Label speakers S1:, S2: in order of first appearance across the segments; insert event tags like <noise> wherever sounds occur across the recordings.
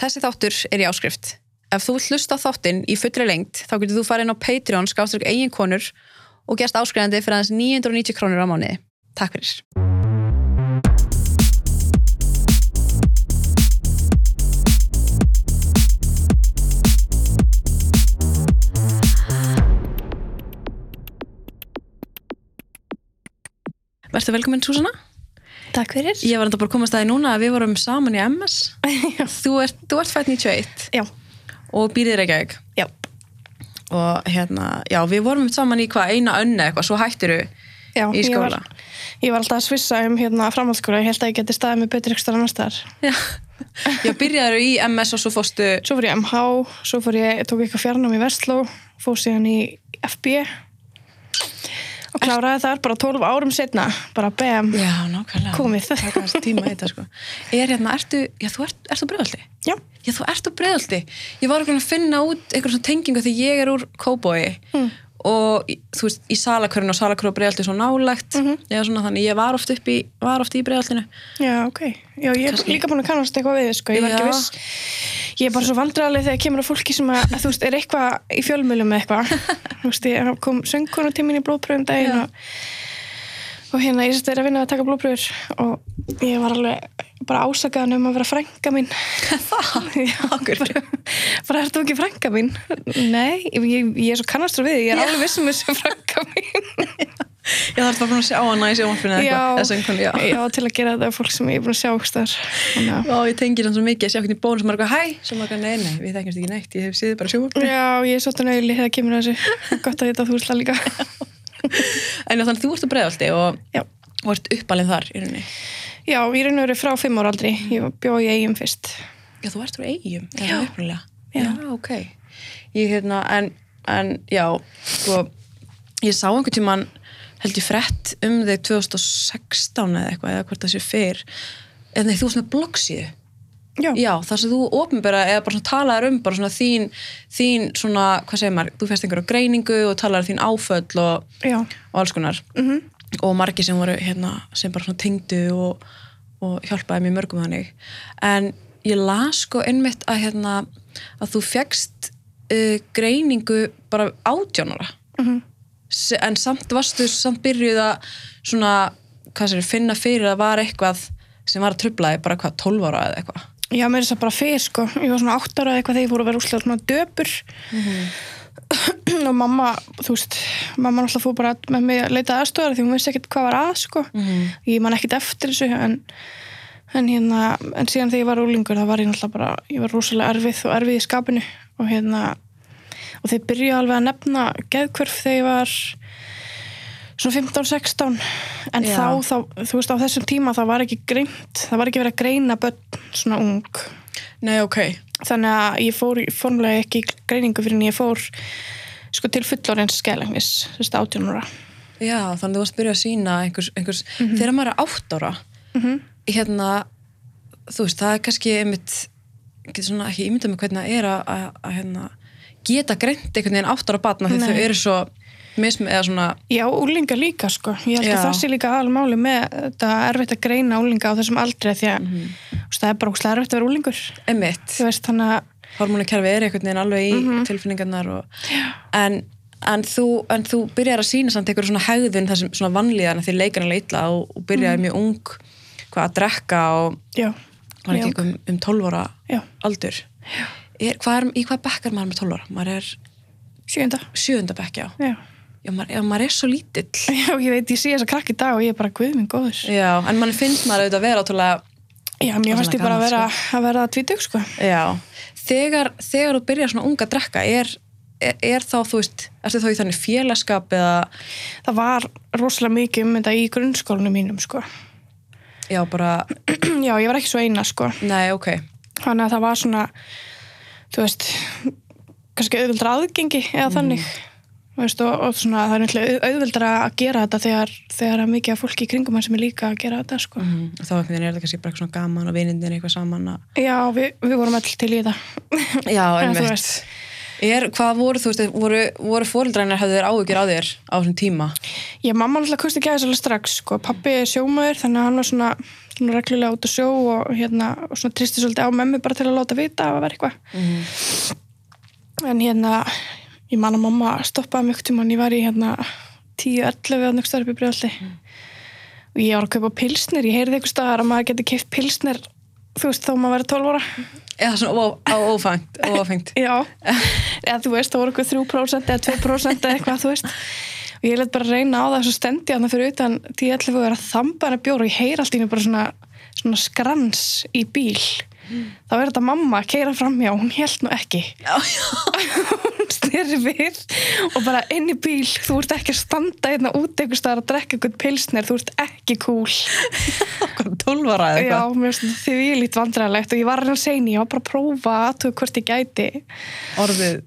S1: Þessi þáttur er í áskrift. Ef þú hlusta þáttinn í fullri lengt þá getur þú farið inn á Patreon skáströk eigin konur og gerst áskrifandi fyrir aðeins 990 krónur á mánuði. Takk fyrir. Verður velkominn, Súsanna?
S2: Takk fyrir.
S1: Ég var enda bara að komast að því núna að við vorum saman í MS. <laughs> þú ert, þú ert fætt 91
S2: Já,
S1: og býrðir Reykjavík.
S2: já,
S1: Og hérna, já, við vorum saman í hvað, eina önni eitthvað, svo hættiru
S2: já.
S1: í
S2: Ég
S1: skóla.
S2: var, ég var alltaf að svissa um hérna framhaldsskóla, ég held að ég geti staðið með betri ekstra annars þar.
S1: Já, <laughs> já byrjaður í MS og svo fóstu,
S2: Svo fór ég MH, svo fór ég, tók eitthvað fjarnám í Vestló, fór síðan í FB og kláraði þar bara 12 árum setna, bara bam,
S1: já, nákvæmlega.
S2: Komið.
S1: Þetta, sko. Er hérna, ertu, já, þú ert, ert bregðaldi?
S2: já,
S1: Já, þú ert bregðaldi. Ég var að finna út einhver svona tengingu því ég er úr Kóbói
S2: Mm.
S1: Og þú veist, í salakörun og salakörun og bregðaldi er svo nálægt.
S2: Mhm.
S1: Já, svona þannig, ég var oft upp í, í bregðaldinu.
S2: já, ok. Já, ég er
S1: Kannski.
S2: líka búin að kannast eitthvað við, þið, sko, ég var ekki viss. Ég er bara svo vandræðaleg þegar kemur að fólki sem að, þú veist, er eitthvað í fjölmjölum eitthvað. <laughs> Þú veist, ég kom söngkonutímin í blóðpröfum daginn
S1: Já.
S2: og og hérna ég er að vinna að taka blóðpröfur og ég var alveg bara ásakaðan um að vera frænka mín. <laughs>
S1: Það?
S2: Já, <laughs> bara, ertu ekki frænka mín? Nei, ég, ég er svo kannastur við ég er
S1: Já.
S2: alveg vissum þessu frænka mín. <laughs>
S1: Já, það er bara búin að sjá hana í sjónvarpinu eða eitthvað, já.
S2: já, til að gera þetta fólk sem ég er búin að sjá þar
S1: Já, ég tengir hann svo mikið að sjá hvernig bónus sem er eitthvað hæ, sem er eitthvað nei, nei, við þekkjumst ekki neitt, ég hef séð bara sjónvarpinu.
S2: Já, ég er svolítið nöyli þegar kemur þessu. Gott að þetta þú það líka
S1: En þannig þú ert á bregðaldi og, og ert uppalinn þar í rauninni.
S2: já ég er nöður frá fimm ára aldri ég bjóð í eigum fyrst
S1: Já, þú ert frá eigum,
S2: Já. Já.
S1: Já, ok. Ég, hérna, en, en, já, sko, ég sá einhvern tímann, held ég frett um þig 2016 eða eitthvað, eða hvort það sé fyrr, eða nei, þú varst með bloggsíðu.
S2: Já,
S1: Já, þar sem þú opinbera eða bara talaður um bara svona þín, þín svona, hvað segir maður, þú fæst einhverju greiningu og talaður þín áföll og, og alls konar.
S2: Mhm.
S1: Og margir sem voru hérna sem bara svona tengdu og, og hjálpaði mér mörgum þannig. En ég las sko einmitt að hérna að þú fegst uh, greiningu bara átjónara
S2: Mhm.
S1: en samt varstu samt byrjuð að svona, hvað sér, finna fyrir að var eitthvað sem var að trubla þig bara hvað, 12 ára eða eitthvað
S2: Já, mér er þess að bara fyrir sko. Ég var svona átt ára eða eitthvað þegar ég fór að vera úslega svona döpur. Og mamma, þú veist mamma náttúrulega fór bara með mig að leita aðstöðar því hún vissi ekkert hvað var að sko.
S1: Mhm.
S2: ég man ekkert eftir þessu en, en hérna, en síðan þegar ég var úlingur það var ég náttúrulega bara, ég var rosalega erfið og erfið í skapinu. Og hérna og þeir byrjuðu alveg að nefna geðkvörf þegar ég var svona 15-16 en
S1: Já.
S2: þá, þá, þú veist, á þessum tíma það var ekki greint, það var ekki verið að greina börn svona ung.
S1: Nei, ok,
S2: þannig að ég fór formlega ekki í greiningu fyrir en ég fór sko til fullorins skælegnis þú veist, 18 ára.
S1: Já, þannig þú varst að byrja að sína einhvers, einhvers
S2: Mhm.
S1: þegar maður er átt ára hérna, þú veist, það er kannski einmitt, getur svona ekki ímyndað með hvernig það er að, að, að hérna, geta greint einhvern veginn átt ára batna því þau eru svo mismi, eða svona,
S2: Já, úlinga líka sko. Ég held
S1: Já.
S2: að það sé líka almáli með þetta erfitt að greina úlinga á þessum aldri því að mm -hmm. það er bara óslega erfitt að vera úlingur.
S1: einmitt
S2: Þú veist, þannig að
S1: hormónukerfi er einhvern veginn alveg í
S2: Mhm.
S1: tilfinningarnar og, en, en, þú, en þú byrjar að sína samt einhver svona hegðun þessum svona vanlíðan því leikar hann illa og, og byrjar
S2: Mhm.
S1: mjög ung hvað að drekka og
S2: já,
S1: var ekki eitthvað um, um 12 ára
S2: já,
S1: aldur er, hvað er, í hvað bekk er maður með 12 ára? maður er
S2: sjönda.
S1: sjöunda bekk, já
S2: Já.
S1: Já, maður, maður er svo lítill <laughs>
S2: já, ég veit, ég sé þess að krakki í dag og ég er bara guð minn góður.
S1: já, en mann finnst maður auðvitað að vera ótrúlega
S2: Já, mér
S1: svona
S2: ég bara að vera, að vera tvítug sko.
S1: já, þegar, þegar þú byrjar svona unga að drekka er, er, er þá, þú veist, ertu þá í þannig félagskap eða,
S2: Það var rosalega mikið um þetta í grunnskólinu mínum sko.
S1: já, bara <clears throat>
S2: já, ég var ekki svo eina sko.
S1: nei, ok,
S2: Þannig að það var svona, þú veist, kannski auðvöldra aðgengi eða þannig. Þú Veist, og, og svona, það er náttúrulega auðvöldra að gera þetta þegar, þegar að mikið af fólki í kringum sem er líka að gera þetta sko.
S1: mm, þá einhvern veginn er þetta kannski bara eitthvað svona gaman og vinindin eitthvað saman að...
S2: Já, við, við vorum öll til í þetta. <laughs>
S1: já, einmitt Er, hvað voru, þú veist, voru, voru fóreldrænar hefðu þér áhyggjur á þér á þessum tíma?
S2: Ég, mamma náttúrulega kosti ekki aðeins alveg strax, sko. Pappi er sjómaður, þannig að hann var svona, svona reglulega út að sjó og hérna, og svona tristi svolítið á memmi bara til að láta vita að vera eitthvað. En hérna, ég man að mamma stoppaði mjög tíma og ég var í hérna 10-11 á nögst upp í bregðalli. Og ég var að kaupa pilsnir, ég heyrði eitthvað staðar að maður geti keift pilsnir, þú veist, þó maður verið 12 ára.
S1: Eða svona ó- á ófengt, <laughs> ófengt.
S2: Já, <laughs> eða þú veist, það voru eitthvað 3% eða 2% eða eitthvað, þú veist og ég let bara reyna á það svo stendi hann fyrir utan 10-11 og er að þamba hana bjór og ég heyr allt í mig bara svona, svona skrans í bíl þá er þetta mamma að keira fram hjá hún held nú ekki
S1: Já, já. <laughs>
S2: styrir við og bara inn í bíl þú ert ekki að standa hérna út einhvers staðar að drekka eitthvað pilsnir, þú ert ekki cool <laughs>
S1: 12 ára eða
S2: Já,
S1: eitthvað.
S2: mér finnst því við lít vandræðilegt og ég var að segja ég var bara að prófa aðtöku hvort ég gæti
S1: Orðið.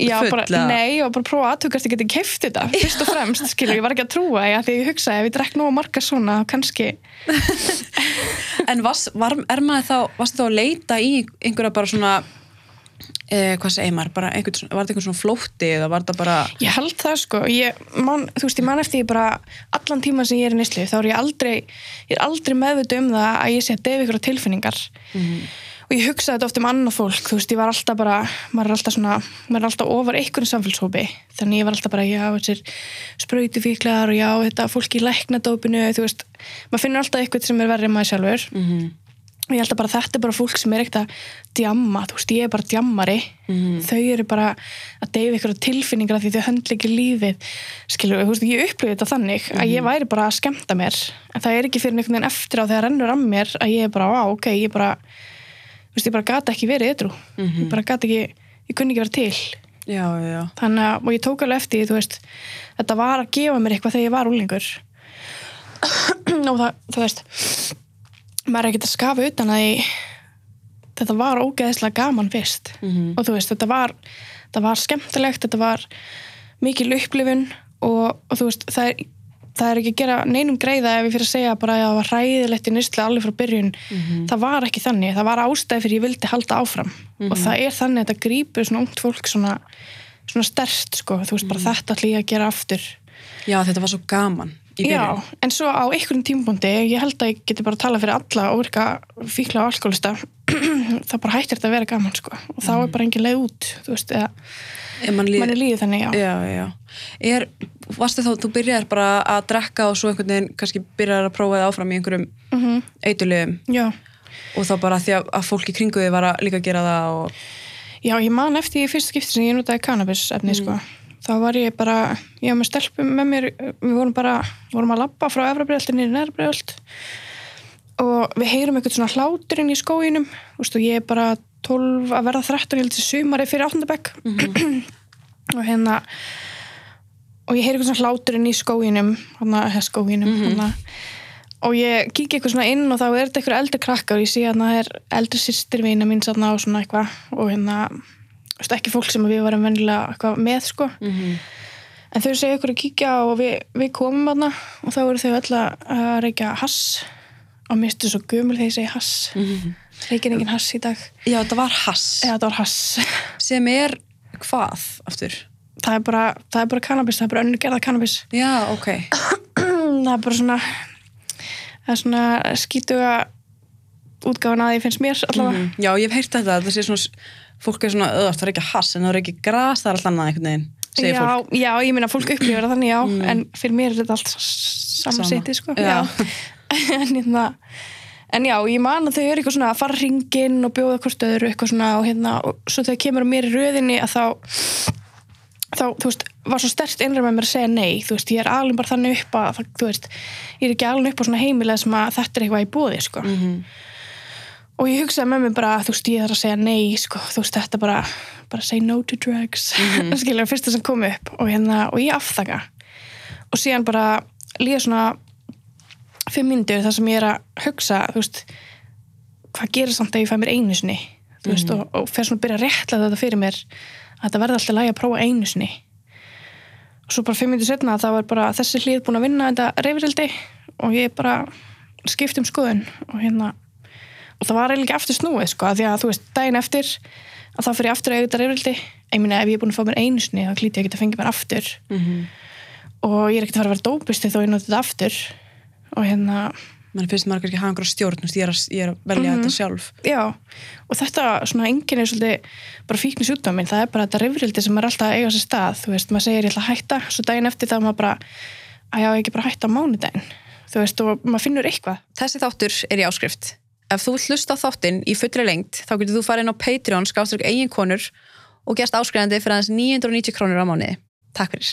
S2: Já, bara, nei, ég var bara að prófa aðtöku hvort ég geti keift þetta fyrst og fremst, skilur, ég var ekki að trúa því að ég hugsaði ef ég drekk nú að marga svona kannski, <laughs>
S1: En var, var, er maður þá, varstu eh, hvað segir maður, bara einhvern, svona- var þetta einhvern svona flótti eða var þetta bara,
S2: ég held það sko. Ég, man, þú veist, ég man eftir því bara allan tíma sem ég er í nýslu, þá er ég aldrei ég er aldrei meðvita um það að ég sé að defi ykkur tilfinningar. Og ég hugsaði þetta oft um annað fólk, þú veist, ég var alltaf bara maður er alltaf svona, maður er alltaf ofar einhvern samfélshópi, þannig ég var alltaf bara já, þessir sprautufíklar og já, þetta fólk í læknadópinu, þú veist. Maður finnur alltaf eitthvað sem er verri en maður sjálfur og ég held að bara þetta er bara fólk sem er ekkert að djamma, þú veist, ég er bara djammari. Þau eru bara að deyfa ykkur tilfinningar af því þau höndla ekki lífið skilur, þú veist, ég upplifði þetta þannig að ég væri bara að skemmta mér. En það er ekki fyrir einhvern veginn eftir á þegar rennur að mér að ég er bara, á, ok, ég bara þú veist, ég bara gata ekki verið ytrú ég bara gata ekki, ég kunni ekki vera til.
S1: Já, já,
S2: þannig að, og ég tók alveg eftir þú veist, þetta var að gefa mér eitthvað <clears throat> maður er ekkert að skafa utan að ég, þetta var ógeðislega gaman fyrst.
S1: Mhm.
S2: og þú veist, þetta var þetta var skemmtilegt, þetta var mikil upplifun og, og þú veist, það er það er ekki að gera neinum greiða ef ég fyrir að segja bara að það var hræðilegt í nýstlega alveg frá byrjun. Það var ekki þannig, það var ástæði fyrir ég vildi halda áfram. Og það er þannig að þetta grípur svona ungt fólk svona, svona stert sko, þú veist bara þetta ætla ég að gera aftur.
S1: Já, þetta var svo gaman
S2: Já, en svo á einhverjum tímpúndi ég held að ég geti bara að tala fyrir alla og virka fíkla og alkoholista <clears throat> það bara hættir þetta að vera gaman sko. Og þá er bara engin leið út, þú veist eða
S1: mann líð,
S2: mann er líðið þannig, já.
S1: Já, já. Er, varstu þá, þú byrjar bara að drekka og svo einhvern veginn kannski byrjar að prófa það áfram í einhverjum mm eitulegum
S2: Já,
S1: og þá bara því að, að fólk í kringu þið var að líka gera það og
S2: Já, ég man eftir í fyrsta skipti sem ég notaði cannabis efni, sko. Þá var ég bara, ég var með stelpum með mér, við vorum bara, vorum að labba frá efrabreyðalti niður neðrabreyðalt og við heyrum eitthvað svona hláturinn í skóginum, þú veist, og ég er bara 12 að verða 13, ég held til sumari fyrir 8. bekk <clears throat> og hérna og ég heyri eitthvað svona hláturinn í skóginum hana, eða skóginum hana, og ég kík eitthvað svona inn og þá er þetta eitthvað eldri krakkar. Og ég sé að það er eldri sýstir vina mín þarna og svona eitthvað. Og hérna, veist, ekki fólk sem við varum eitthvað með sko
S1: Mhm.
S2: en þau segja ykkur að kíkja og við, við komum þarna og þá eru þau öll að reykja hass og mér stu svo gömul þegar ég segi hass
S1: Mhm.
S2: reykja engin hass í dag
S1: Já, þetta var hass
S2: þetta var hass <laughs>
S1: sem er hvað aftur?
S2: það er bara, það er bara cannabis, það er bara önnur gerða cannabis
S1: Já, ok. <clears throat>
S2: það er bara svona það er svona skítuga útgáfan að því finnst mér allavega
S1: Mhm. Já, ég hef heyrt þetta, það sé svona fólk er svona öðvart, það er ekki hass en það er ekki gras, það er alltaf annað einhvern veginn segir
S2: já,
S1: fólk.
S2: já, ég meina fólk upplifir það þannig já, en fyrir mér er þetta allt samanseti sko
S1: Já. <laughs>
S2: en hérna en já, ég man að þau eru eitthvað svona að fara hringinn og bjóða hvort öðru eitthvað svona og hérna, og svo þegar kemur að mér í röðinni að þá þá, þú veist, var svo stert innræð með mér að segja nei, þú veist, ég er alveg bara þannig upp að, þú veist, ég er ekki alveg upp á svona heimilega sem að þetta er eitthvað í bóði, sko
S1: Mhm.
S2: Og ég hugsaði með mér bara, þú veist, ég þarf að segja nei, sko, þú veist, þetta bara bara say no to drugs. <laughs> Mm skilur, fyrsta sem kom upp. Og hérna, og ég afþaka og síðan bara líða svona fimm myndir þar sem ég er að hugsa, þú veist hvað gerir samt að ég fæ mér einu sinni þú veist, og, og fer svona að byrja að réttlega þetta fyrir mér að þetta verði alltaf lægi að prófa einu sinni. Og svo bara fimm myndir setna þá er bara þessi hlið búin að vinna þetta reyfirildi og ég bara skipt um skoðun og hérna og það var eiginlega ekki aftur snúið sko, að því að þú veist, daginn eftir að þá fyrir aftur að auðvitað reyfrildi ég meina ef ég er búin að fá mér einu sinni þá klíti ég ekki að fengja mér aftur. Og ég er ekkert að fara að vera dópisti þó ég noti þetta aftur. Og hérna,
S1: mann finnst maður kannski að hafa einhverja stjórn ég er að, ég er að velja þetta sjálf.
S2: Já. Og þetta svona enginn er svolítið bara fíkni sjúkdómin, það er bara þetta reyfrildi sem er alltaf að eiga sér stað, þú veist, maður segir ég ætla að hætta. Svo daginn eftir þá maður bara að já, ég ekki bara hætta á mánudaginn. Þú veist, og maður finnur eitthvað.
S1: Þessi þáttur er í áskrift. Ef þú hlusta þáttinn í fullri lengt, þá getur þú farið inn á Patreon, skáströk eigin konur og gerst áskrifandi fyrir aðeins 990 krónur á mánuði. Takk fyrir.